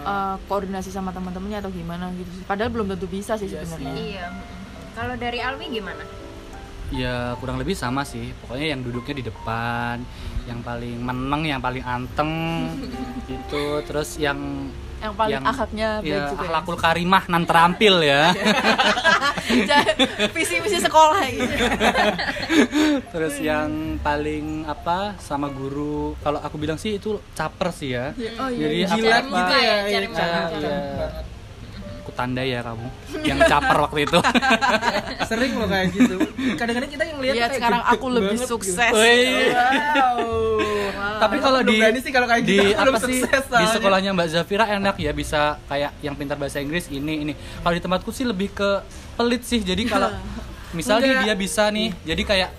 uh, koordinasi sama teman-temannya atau gimana gitu sih. Padahal belum tentu bisa sih Iya sebenarnya. iya kalau dari Alwi gimana ya kurang lebih sama sih pokoknya yang duduknya di depan yang paling meneng yang paling anteng [laughs] gitu terus yang Yang paling yang- akhlaknya ya, juga. ya. akhlakul karimah nan terampil ya [laughs] Jangan- Visi-visi sekolah gitu. [laughs] terus yang paling apa sama guru kalau aku bilang sih itu caper sih ya Oh jadi Jilat apa, gitu ya, Cari iya, muka, cari cari muka muka. Aku tandai ya kamu yang caper waktu itu [laughs] Sering loh kayak gitu. Kadang-kadang kita yang lihat kayak sekarang aku lebih banget sukses. Gitu. Wih. Wow. tapi kalau di sih kalau kayak di gitu, apa sih sukses di sekolahnya Mbak Zafira enak ya bisa kayak yang pintar bahasa Inggris ini ini kalau di tempatku sih lebih ke pelit sih jadi kalau [laughs] misalnya dia bisa nih jadi kayak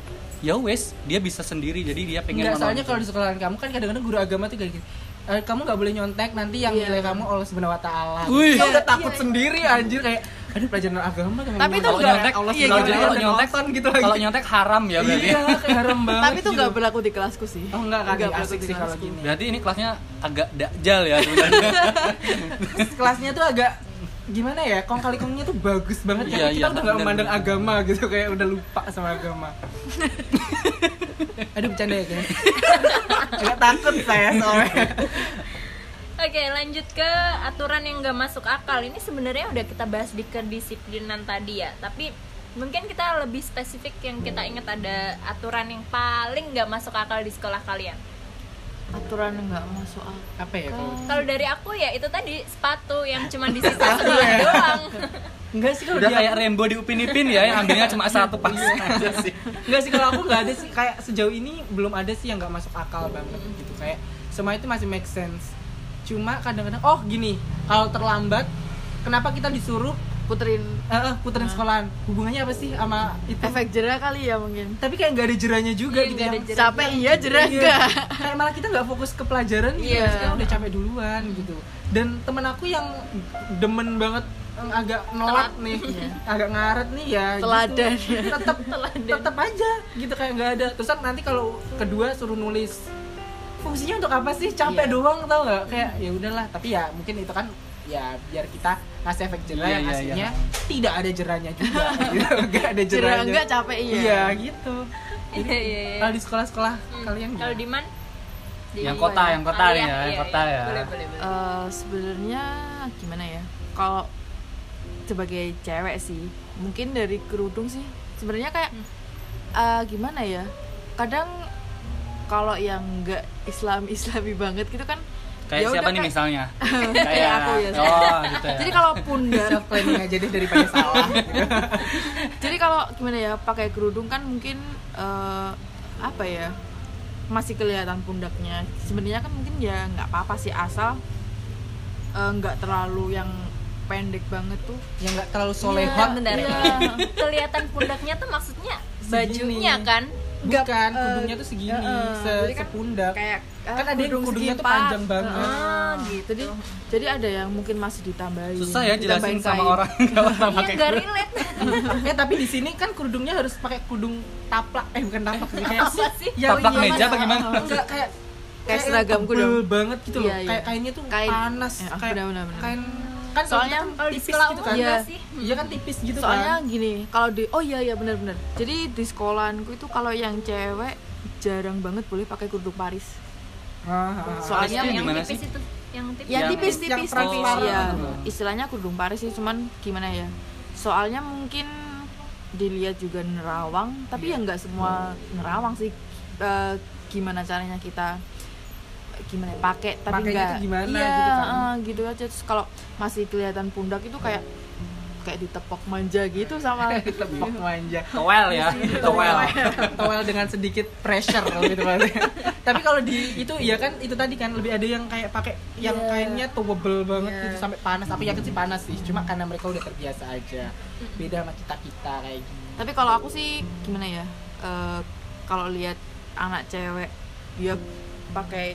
ya wes dia bisa sendiri jadi dia pengen Enggak, soalnya kalau di sekolahan kamu kan kadang-kadang guru agama tuh kayak gitu. "Eh, kamu nggak boleh nyontek nanti yang Iya. nilai kamu Allah subhanahu wa taala. Wih. Kita udah Iya, takut sendiri anjir kayak aduh pelajaran agama teman Tapi itu kalau enggak- nyontek Allah iya, taala kalau nyontek gitu lagi. kalau nyontek haram ya berarti Iya, kayak haram banget. Tapi itu gitu. nggak berlaku di kelasku sih. Oh enggak kan, Nggak asik berlaku di sih kalau kelasku. gini. berarti ini kelasnya agak dakjal ya sebenarnya [laughs] kelasnya tuh agak gimana ya kong kali kongnya tuh bagus banget Iya, kayak iya, kita udah nggak bener, memandang agama gitu kayak udah lupa sama agama [laughs] aduh bercanda ya guys. [laughs] Agak takut saya soalnya. Oke, Oke lanjut ke aturan yang gak masuk akal. Ini sebenarnya udah kita bahas di kedisiplinan tadi ya Tapi mungkin kita lebih spesifik yang kita ingat ada aturan yang paling gak masuk akal di sekolah kalian aturan nggak masuk akal. Apa ya kalau Kalau dari aku ya itu tadi sepatu yang cuma disita sebelah doang. enggak sih kalau Udah dia kayak Rembo di Upin Ipin ya, yang ambilnya cuma satu pas. Aja sih. Enggak sih kalau aku nggak ada sih. Kayak sejauh ini belum ada sih yang nggak masuk akal banget gitu. Kayak semua itu masih make sense. Cuma kadang-kadang oh gini kalau terlambat kenapa kita disuruh puterin eh, eh, puterin sekolahan hubungannya apa sih sama itu? efek jerah kali ya mungkin Tapi kayak nggak ada jerahnya juga Iya, gitu jerah. capek iya jerah Iya. enggak kayak malah kita nggak fokus ke pelajaran gitu Iya. maksudnya udah capek duluan gitu dan temen aku yang demen banget agak nolak nih agak ngaret nih ya Teladan. gitu. tetap tetap aja gitu kayak nggak ada terus kan nanti kalau kedua suruh nulis fungsinya untuk apa sih capek Iya. doang tau nggak kayak ya udahlah tapi ya mungkin itu kan ya biar kita ngasih efek jerah Iya, yang iya, aslinya tidak ada jerahnya [laughs] juga. Gitu. nggak ada jerah jerahnya. Enggak capek iya. Iya gitu. Iya iya iya. Kalau di sekolah-sekolah kalian Kalau gimana? Diman Di- Yang kota, yang kota Oh, nih ya, yang iya, kota iya. ya. Boleh boleh boleh. Eh, sebenarnya gimana ya? Kalau sebagai cewek sih mungkin dari kerudung sih. Sebenarnya kayak eh, gimana ya? Kadang kalau yang nggak Islam Islami [laughs] banget gitu kan Kayak ya siapa udah nih [laughs] kayak- misalnya? Kayak aku ya. Oh, gitu ya. jadi kalau pundak self [laughs] planning aja deh daripada salah gitu. [laughs] jadi kalau gimana ya pakai kerudung kan mungkin eh, apa ya masih kelihatan pundaknya sebenarnya kan mungkin ya nggak apa-apa sih asal eh, nggak terlalu yang pendek banget tuh yang nggak terlalu Iya, solehot bentar. Iya. Kelihatan pundaknya tuh maksudnya Segini. bajunya kan? bukan eh, kudungnya tuh segini eh, se kan sepundak kayak Kan ah, ada yang kudungnya tuh panjang banget. Ah, gitu jadi jadi ada yang mungkin masih ditambahin Susah ya jelasin ditambahin sama kain. orang nggak pernah Iya pakai nggak relate. [laughs] eh tapi di sini kan kerudungnya harus pakai kudung taplak eh bukan taplak sih kayak Apa sih? yang Taplak iya, meja apa gimana? enggak kayak Kayak tebel dong. banget gitu loh Iya, iya. kayak kainnya tuh Kain. panas Ya, kayak kain kan Soalnya kalau Kalau di tipis sekolah gitu kan Iya. sih? iya kan tipis gitu soalnya kan gini kalau di oh iya iya benar-benar jadi di sekolahanku itu kalau yang cewek jarang banget boleh pakai kerudung Paris Ah, ah, ah. Soalnya yang gimana tipis sih? itu, yang tipis. yang Yang- tipis yang tipis tipis ya istilahnya kerudung Paris sih cuman gimana ya soalnya mungkin dilihat juga nerawang tapi ya nggak semua nerawang sih Eh, gimana caranya kita gimana ya, pakai tapi Pakainya nggak tuh gimana iya, gitu kan. eh, gitu aja terus kalau masih kelihatan pundak itu kayak kayak ditepok manja gitu sama [laughs] tepok manja Towel ya, towel. towel dengan sedikit pressure gitu. Tapi kalau di itu ya kan itu tadi kan lebih ada yang kayak pakai yang Iya. kainnya towable banget Iya. gitu sampai panas. Aku yakin sih panas sih. Cuma karena mereka udah terbiasa aja. Beda sama kita kita kayak gini. tapi kalau aku sih gimana ya Eh, kalau lihat anak cewek dia pakai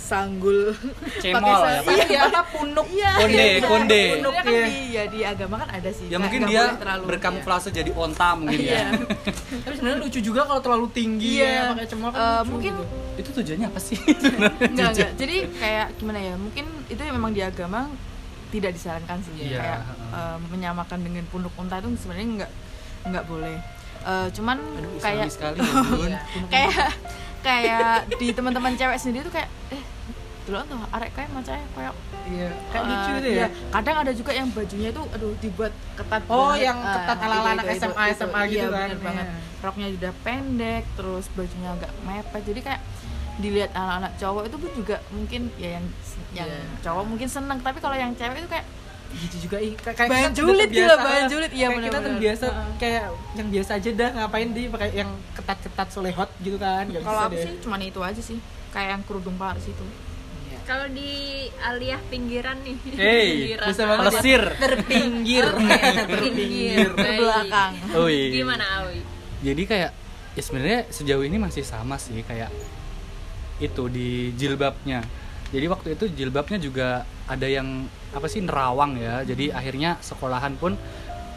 sanggul Cemol pakai ya, Pak? iya Iya apa punuk? iya Konde, iya. konde. Sebenarnya kan Iya. di ya di agama kan ada sih Ya Nggak- mungkin nggak dia berkamuflase jadi onta mungkin iya. ya. [laughs] Tapi sebenarnya lucu juga kalau terlalu tinggi Iya. ya pakai cemol kan Eh, lucu mungkin gitu. Itu tujuannya apa sih? [laughs] enggak enggak jadi kayak gimana ya mungkin itu ya memang di agama tidak disarankan sih Iya. kayak eh, menyamakan dengan punduk unta itu sebenarnya enggak enggak boleh Eh, cuman Aduh, kayak sekali ya, Bun. [laughs] kayak kayak di teman-teman cewek sendiri tuh kayak eh dulu tuh arek kayak macamnya kayak Iya, kayak eh, lucu iya. ya. kadang ada juga yang bajunya itu aduh dibuat ketat Oh, banget. yang Ah, ketat ala-ala anak itu, itu, SMA, itu. SMA gitu Iya, kan. bener banget Iya. roknya udah pendek terus bajunya agak mepet jadi kayak dilihat anak-anak cowok itu pun juga mungkin ya yang yang Iya. cowok mungkin seneng tapi kalau yang cewek itu kayak gitu juga ih, kayak Bahan kita julid gila, terbiasa. bahan julid. Iya, Kayak kita terbiasa Heeh. kayak yang biasa aja dah ngapain di pakai yang ketat-ketat solehot gitu kan kalau aku deh. sih cuman itu aja sih kayak yang kerudung Paris itu Iya. Kalau di aliah pinggiran nih. Hey, [laughs] Pinggiran. bisa banget. Pelesir. [laughs] terpinggir [laughs] Pinggir. terbelakang Ui. Gimana Awi? Jadi kayak ya sebenarnya sejauh ini masih sama sih kayak itu di jilbabnya. Jadi waktu itu jilbabnya juga ada yang apa sih nerawang ya. Jadi akhirnya sekolahan pun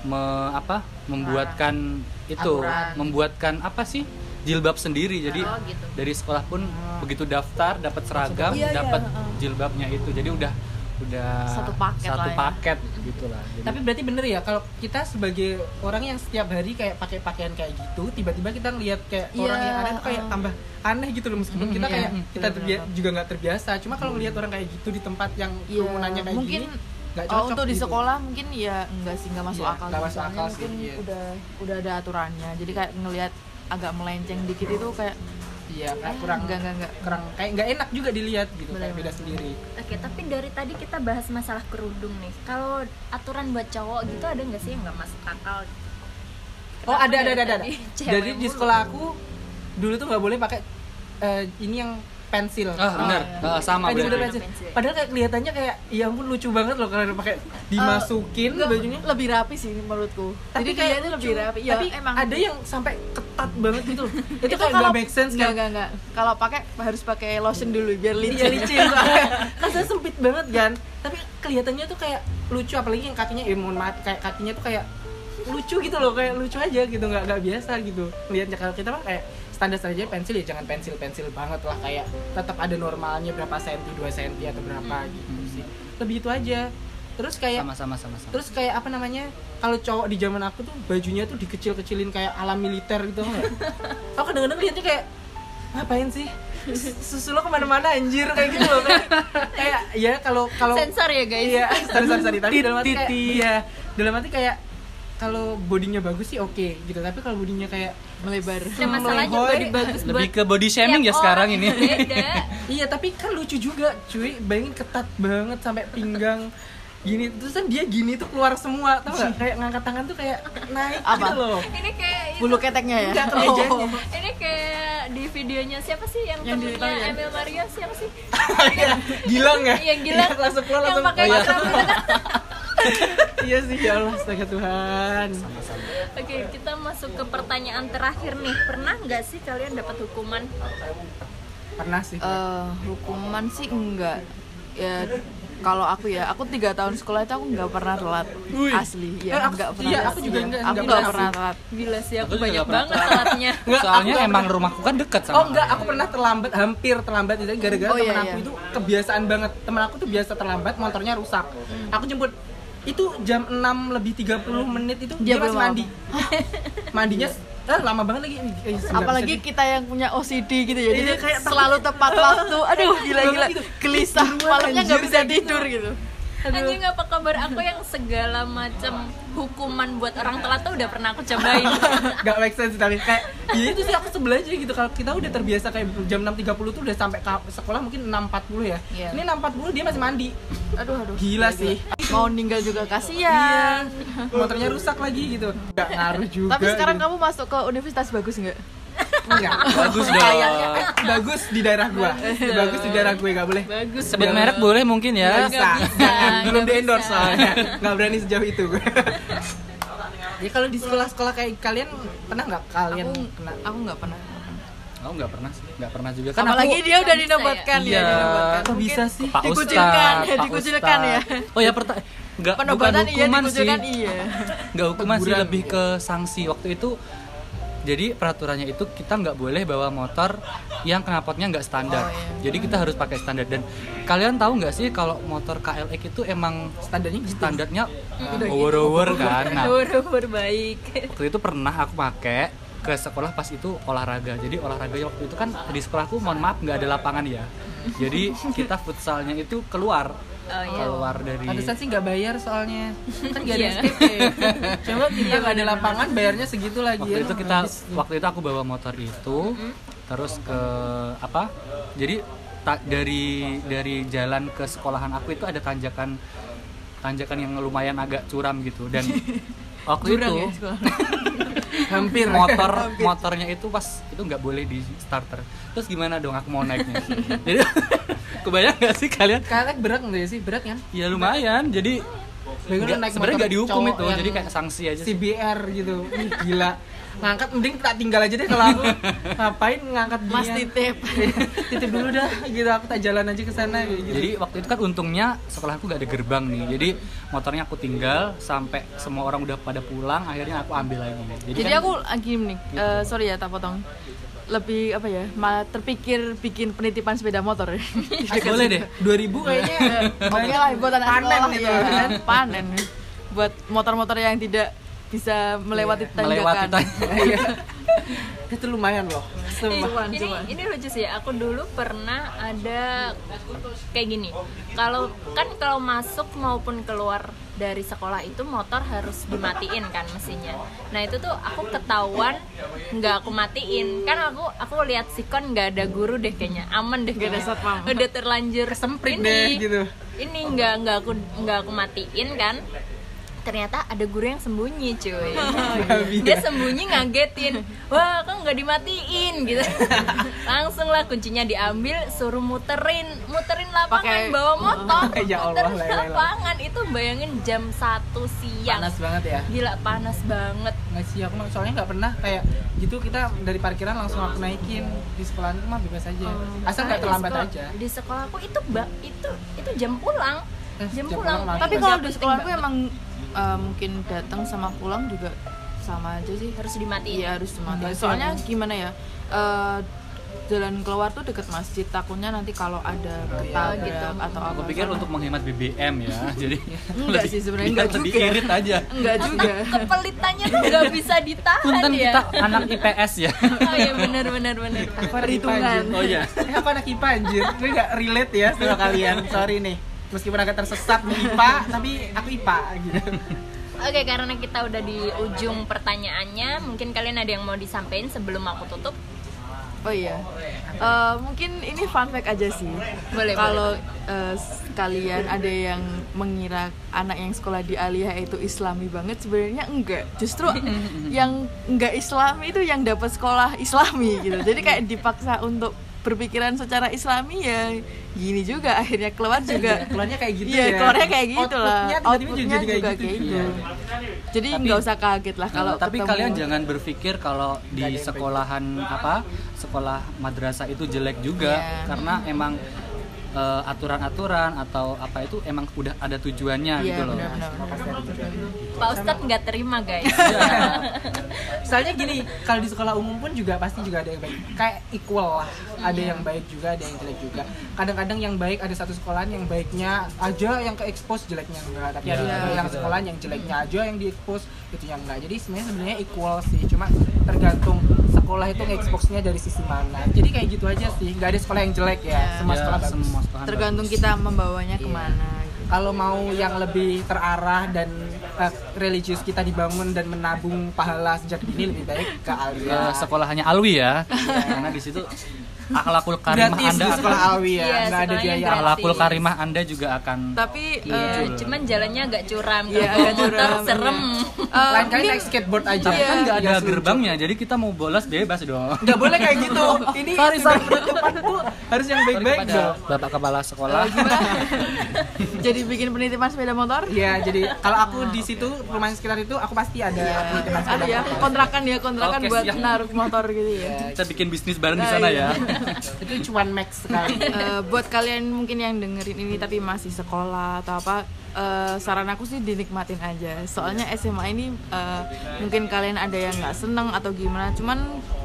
me- apa membuatkan itu Aturan. membuatkan apa sih jilbab sendiri. Jadi Oh, gitu. dari sekolah pun begitu daftar dapat seragam, Iya, iya, dapat heeh. jilbabnya itu. Jadi udah udah Satu paket satu lah ya. paket gitu lah Jadi- Tapi berarti bener ya kalau kita sebagai orang yang setiap hari kayak pakai pakaian kayak gitu, tiba-tiba kita ngelihat kayak Iya, orang yang aneh tuh kayak uh. tambah aneh gitu loh meskipun Mm, kita iya, kayak mm, kita bener, juga nggak terbiasa. Cuma kalau ngelihat orang kayak gitu di tempat yang Iya, kerumunannya kayak mungkin gini, nggak Oh, cocok untuk di gitu. sekolah mungkin ya enggak sih enggak masuk Iya, akal. nggak sih. masuk Soalnya akal sih, mungkin iya. udah udah ada aturannya. Jadi kayak ngelihat agak melenceng dikit itu kayak Iya, kayak kurang enggak enggak enggak. kurang kayak nggak enak juga dilihat gitu kayak beda sendiri. Oke, tapi dari tadi kita bahas masalah kerudung nih. Kalau aturan buat cowok gitu ada nggak sih yang nggak masuk akal? Oh Kenapa ada ada ada ada. [laughs] cewek Jadi di sekolah aku dulu tuh nggak boleh pakai eh, ini yang pensil. ah benar iya. Ah, sama berarti. udah pensil. Pensil. Padahal kayak kelihatannya kayak ya ampun lucu banget loh kalau pakai dimasukin Enggak, bajunya. lebih rapi sih menurutku. Tapi Jadi kayak kayaknya lebih rapi. Ya, Tapi emang ada yang sampai ketat banget gitu loh. [laughs] Itu, itu kayak kalau nggak make sense enggak, kan. enggak, enggak. Kalau pakai harus pakai lotion dulu biar Iya licin. licin [laughs] soalnya. kan saya sempit banget kan. Tapi kelihatannya tuh kayak lucu apalagi yang kakinya eh mohon maaf kayak kakinya tuh kayak lucu gitu loh kayak lucu aja gitu nggak nggak biasa gitu lihatnya kalau kita mah kayak standar saja pensil ya jangan pensil pensil banget lah kayak tetap ada normalnya berapa senti dua senti atau berapa gitu sih. Lebih itu aja. Terus kayak sama sama sama sama. terus kayak apa namanya kalau cowok di zaman aku tuh bajunya tuh dikecil-kecilin kayak ala militer gitu nggak? [laughs] Aku kadang-kadang lihatnya kayak ngapain sih? Susu lo ke mana-mana anjir kayak gitu loh kayak, kayak ya kalau kalau Sensor ya guys. iya sorry sorry tapi dalam arti kayak iya dalam arti kayak kalau bodinya bagus sih oke gitu. Tapi kalau bodinya kayak Melebar. Ada masalahnya Melehoy. body bagus lebih ke body shaming ya sekarang ini [laughs] Beda. iya tapi kan lucu juga cuy bayangin ketat banget sampai pinggang gini terus kan dia gini tuh keluar semua tau gak kayak ngangkat tangan tuh kayak naik Apa? gitu loh Ini kayak itu. Bulu keteknya ya. Enggak, kemejanya. Ini kayak di videonya siapa sih yang, Yang temennya. Emil Mario siapa sih? [laughs] Iya, gilang ya Yang gila. Iya, langsung keluar langsung pakai oh, iya. Iya sih ya Allah astaga Tuhan Oke, kita masuk ke pertanyaan terakhir nih. Pernah nggak sih kalian dapat hukuman? pernah sih Eh, hukuman sih enggak. Ya kalau aku ya, aku tiga tahun sekolah itu aku nggak pernah telat. Wih. Asli, Eh, ya aku- nggak pernah. iya, aku juga Iya. nggak- Aku nggak pernah telat. Gila sih, aku, Aku banyak banget telat. telatnya. Nggak, soalnya aku emang pernah- rumahku kan dekat sama Oh enggak, aku pernah terlambat, hampir terlambat itu gara-gara Oh, temen iya, aku iya. itu kebiasaan banget. Temen aku tuh biasa terlambat, motornya rusak. Aku jemput itu jam 6 lebih 30 menit itu dia, Dia masih mandi. Mandinya [laughs] eh, lama banget lagi. Eh, Apalagi bisa kita yang punya OCD gitu ya, Iya, jadi kayak selalu tepat [laughs] waktu. Aduh, gila-gila, gelisah. Malamnya nggak bisa gitu. tidur gitu. Anjing apa kabar aku yang segala macam hukuman buat orang telat tuh udah pernah aku cobain. [laughs] Gak make sense tapi kayak ya itu sih aku sebel aja gitu kalau kita udah terbiasa kayak jam 6.30 tuh udah sampai sekolah mungkin 6.40 ya. Iya. Ini 6.40 dia masih mandi. Aduh, aduh. Gila sih. Mau ninggal juga kasihan. Iya. Motornya rusak lagi gitu. Gak ngaruh juga. Tapi sekarang gitu. kamu masuk ke universitas bagus nggak? Enggak. [laughs] Bagus dong. Kayaknya bagus di daerah gua. bagus di daerah gue gak boleh. Bagus. sebut merek boleh mungkin ya bisa. Nggak bisa, Jangan. [laughs] Belum di endorse soalnya. Gak berani sejauh itu gue. [laughs] ya kalau di sekolah-sekolah kayak kalian pernah nggak kalian Aku kena? aku nggak pernah. oh nggak pernah sih nggak pernah juga kan Apalagi aku dia udah dinobatkan ya? ya, Iya. dinobatkan. Kok bisa sih? Pak dikucilkan, Ustadz, ya, dikucilkan ya. Oh ya perta nggak bukan iya, hukuman sih dikucilkan iya. nggak hukuman sih lebih ke sanksi waktu itu jadi peraturannya itu kita nggak boleh bawa motor yang knalpotnya nggak standar Oh, iya. jadi kita harus pakai standar dan kalian tahu nggak sih kalau motor KLX itu emang Standarnya gitu. standarnya over-over kan [laughs] nah Nah. baik. waktu itu pernah aku pakai ke sekolah pas itu olahraga jadi olahraganya waktu itu kan di sekolahku mohon maaf nggak ada lapangan ya jadi kita futsalnya itu keluar Oh, iya. keluar dari Pantesan sih nggak bayar soalnya. Kan nggak ada Iya. SPP. [laughs] Coba kita nggak ada lapangan bayarnya segitu lagi waktu ya. itu kita waktu itu aku bawa motor itu terus ke apa jadi ta- dari dari jalan ke sekolahan aku itu ada tanjakan tanjakan yang lumayan agak curam gitu. Dan [laughs] waktu Jurang itu ya [laughs] hampir. motor motornya itu pas itu nggak boleh di starter. Terus gimana dong aku mau naiknya? Jadi kebayang nggak sih kalian? Kalek berat nggak sih? Berat kan? ya lumayan. Jadi sebenarnya motor nggak dihukum itu jadi kayak sanksi aja sih. CBR gitu. Ih, gila. Ngangkat mending tak tinggal aja deh kalau aku. [laughs] Ngapain ngangkat dia? Mas titip. [laughs] titip dulu dah gitu. Aku tak jalan aja ke sana gitu. Jadi waktu itu kan untungnya sekolahku gak ada gerbang nih. Jadi motornya aku tinggal sampai semua orang udah pada pulang, akhirnya aku ambil lagi. Jadi, Jadi kan- aku lagi nih, eh, sorry ya tak potong. Lebih apa ya malah terpikir bikin penitipan sepeda motor [laughs] Ah, boleh deh 2000 kayaknya [laughs] oke lah buat anak Panen sekolah gitu. ya kan panen buat motor-motor yang tidak bisa melewati melewati tanjakan. [laughs] Iya. itu lumayan loh. Cuman, ini cuman. ini lucu sih aku dulu pernah ada kayak gini kalau kan kalau masuk maupun keluar dari sekolah itu motor harus dimatiin kan mesinnya. Nah itu tuh aku ketahuan nggak aku matiin. Kan aku aku lihat sikon nggak ada guru deh kayaknya. Aman deh Nggak ada satpam. udah terlanjur deh, gitu. ini nggak nggak aku nggak aku matiin kan ternyata ada guru yang sembunyi cuy. [laughs] Dia sembunyi ngagetin. Wah kok nggak dimatiin gitu. [laughs] Langsung lah kuncinya diambil suruh muterin. Muterin lapangan Pakai- bawa motor. [laughs] Ya Allah, muterin la ilaha illallah. lapangan. Itu bayangin jam 1 siang. Panas banget ya. Gila panas banget. Nggak sih aku soalnya nggak pernah kayak gitu kita dari parkiran langsung aku naikin. Di sekolah itu mah bebas aja. Asal nggak terlambat sekolah- aja. di sekolahku itu itu itu jam pulang. Eh, jam jam pulang. pulang tapi kalau di sekolahku banget. emang eh, mungkin datang sama pulang juga sama aja sih harus dimatiin Iya harus dimatiin. Enggak Soalnya gimana ya? eh, jalan keluar tuh deket masjid. Takutnya nanti kalau ada ketabrak gitu. atau apa. Aku pikir untuk menghemat BBM ya, [laughs] jadi Enggak sih, sebenarnya enggak juga. irit aja. enggak juga. kepelitannya tuh nggak [laughs] bisa ditahan Punten ya kita anak IPS ya. oh iya benar benar benar Perhitungan. Oh iya. Eh, aku anak IPA anjir Ini gak relate ya sama kalian Sorry nih Meskipun agak tersesat di IPA Tapi aku IPA gitu Oke, karena kita udah di ujung pertanyaannya, mungkin kalian ada yang mau disampaikan sebelum aku tutup? Oh iya. Eh, mungkin ini fun fact aja sih. Boleh, Kalau eh, s- kalian ada yang mengira anak yang sekolah di Aliyah itu Islami banget, sebenarnya enggak. Justru [laughs] yang enggak Islami itu yang dapat sekolah Islami gitu. Jadi kayak dipaksa untuk berpikiran secara Islami ya gini juga akhirnya keluar juga [laughs] Keluarnya kayak gitu iya, ya keluarnya kayak gitu lah Outputnya tiba-tiba outputnya jadi kayak juga gitu. kayak gitu Iya. jadi nggak usah kaget lah kalau tapi ketemu. kalian jangan berpikir kalau di sekolahan apa sekolah madrasah itu jelek juga Iya. karena emang eh, aturan-aturan atau apa itu emang udah ada tujuannya Iya, gitu loh. benar-benar. Pak Ustadz nggak terima guys. Soalnya gini, kalau di sekolah umum pun juga pasti juga ada yang baik. Kayak equal lah. Ada yang baik juga, ada yang jelek juga. Kadang-kadang yang baik ada satu sekolahan yang baiknya aja yang ke expose jeleknya enggak. Tapi ada Iya, yang gitu. sekolahan yang jeleknya aja yang di expose itu yang enggak. Jadi sebenarnya sebenarnya equal sih. Cuma tergantung sekolah itu nge-expose-nya dari sisi mana. Jadi kayak gitu aja sih. Nggak ada sekolah yang jelek ya. Iya. Semua Ya, sekolah bagus. semua sekolahan tergantung bagus. kita membawanya Iya. ke mana gitu. kalau mau yang lebih terarah dan eh, religius kita dibangun dan menabung pahala sejak dini lebih baik ke Alia. sekolahannya Alwi ya karena di situ akhlakul karimah gratis anda di sekolah Alwi ya, Iya, ada biaya. akhlakul karimah anda juga akan tapi Iya. eh, Eh, cuman jalannya agak curam, Iya, kalau agak motor curam, serem. eh, Lain kali naik skateboard aja. tapi kan nggak ada Iya, gerbangnya jadi kita mau bolos bebas dong Nggak boleh kayak gitu. [laughs] Ini Sorry, sorry. tuh harus yang baik-baik dong. bapak kepala sekolah [laughs] jadi bikin penitipan sepeda motor Iya, jadi kalau aku di situ rumah sekitar itu aku pasti ada penitipan sepeda ada ya motor. kontrakan ya kontrakan buat naruh motor gitu ya kita bikin bisnis bareng di Ah, sana iya. ya [laughs] [laughs] Itu cuan max sekali. [laughs] Eh, buat kalian mungkin yang dengerin ini tapi masih sekolah atau apa eh, saran aku sih dinikmatin aja soalnya SMA ini eh, mungkin kalian ada yang nggak seneng atau gimana cuman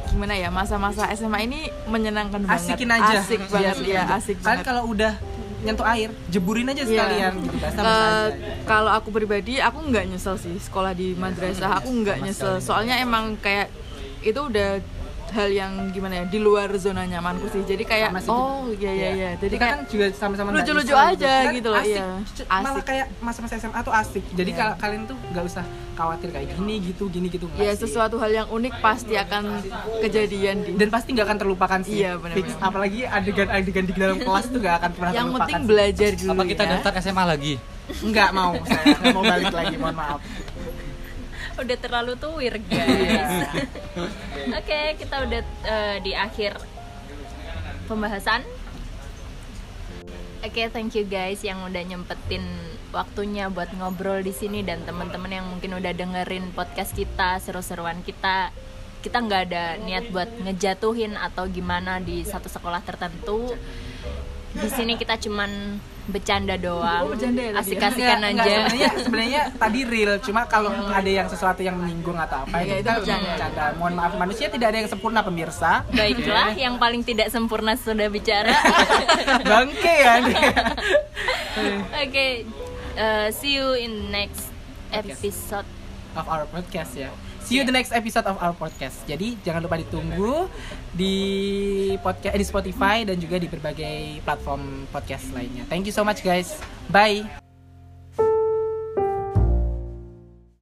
gimana ya masa-masa SMA ini menyenangkan banget Asikin aja. asik Iya, banget ya aja. asik banget kalau udah nyentuh air, jeburin aja Iya. sekalian gitu basah Eh, aja. kalau aku pribadi aku nggak nyesel sih sekolah di madrasah aku nggak nyesel soalnya emang kayak itu udah hal yang gimana ya di luar zona nyamanku sih jadi kayak Sama sih, oh iya iya iya jadi kita kayak kan juga sama-sama lucu-lucu aja Dan gitu loh, asik. iya. C- malah Asik. kayak masa-masa SMA tuh asik jadi Iya. kalau kalian tuh nggak usah khawatir kayak gini gitu gini gitu ya sih. sesuatu hal yang unik pasti akan kejadian di dan pasti nggak akan terlupakan sih Iya. Fix. apalagi adegan-adegan di dalam kelas tuh nggak akan pernah yang terlupakan penting sih. belajar dulu apa kita ya. daftar SMA lagi nggak mau saya nggak mau balik lagi mohon maaf Udah terlalu tuwir [laughs] Iya. guys. [laughs] Oke, kita udah eh, di akhir pembahasan. Oke, thank you guys yang udah nyempetin waktunya buat ngobrol di sini dan teman-teman yang mungkin udah dengerin podcast kita, seru-seruan kita. Kita nggak ada niat buat ngejatuhin atau gimana di satu sekolah tertentu. di sini kita cuman bercanda doang. Oh, bercanda ya ya? asik-asikan enggak, aja. sebenarnya sebenarnya [laughs] tadi real cuma kalau ada yang sesuatu yang menyinggung atau apa Iya, itu kita bercanda. bercanda. Mohon maaf manusia tidak ada yang sempurna pemirsa. Baiklah [laughs] yang paling tidak sempurna sudah bicara. [laughs] Bangke ya oke uh, see you in next episode. Of our podcast ya see you the next episode of our podcast. Jadi jangan lupa ditunggu di podcast eh, di Spotify dan juga di berbagai platform podcast lainnya. Thank you so much guys. Bye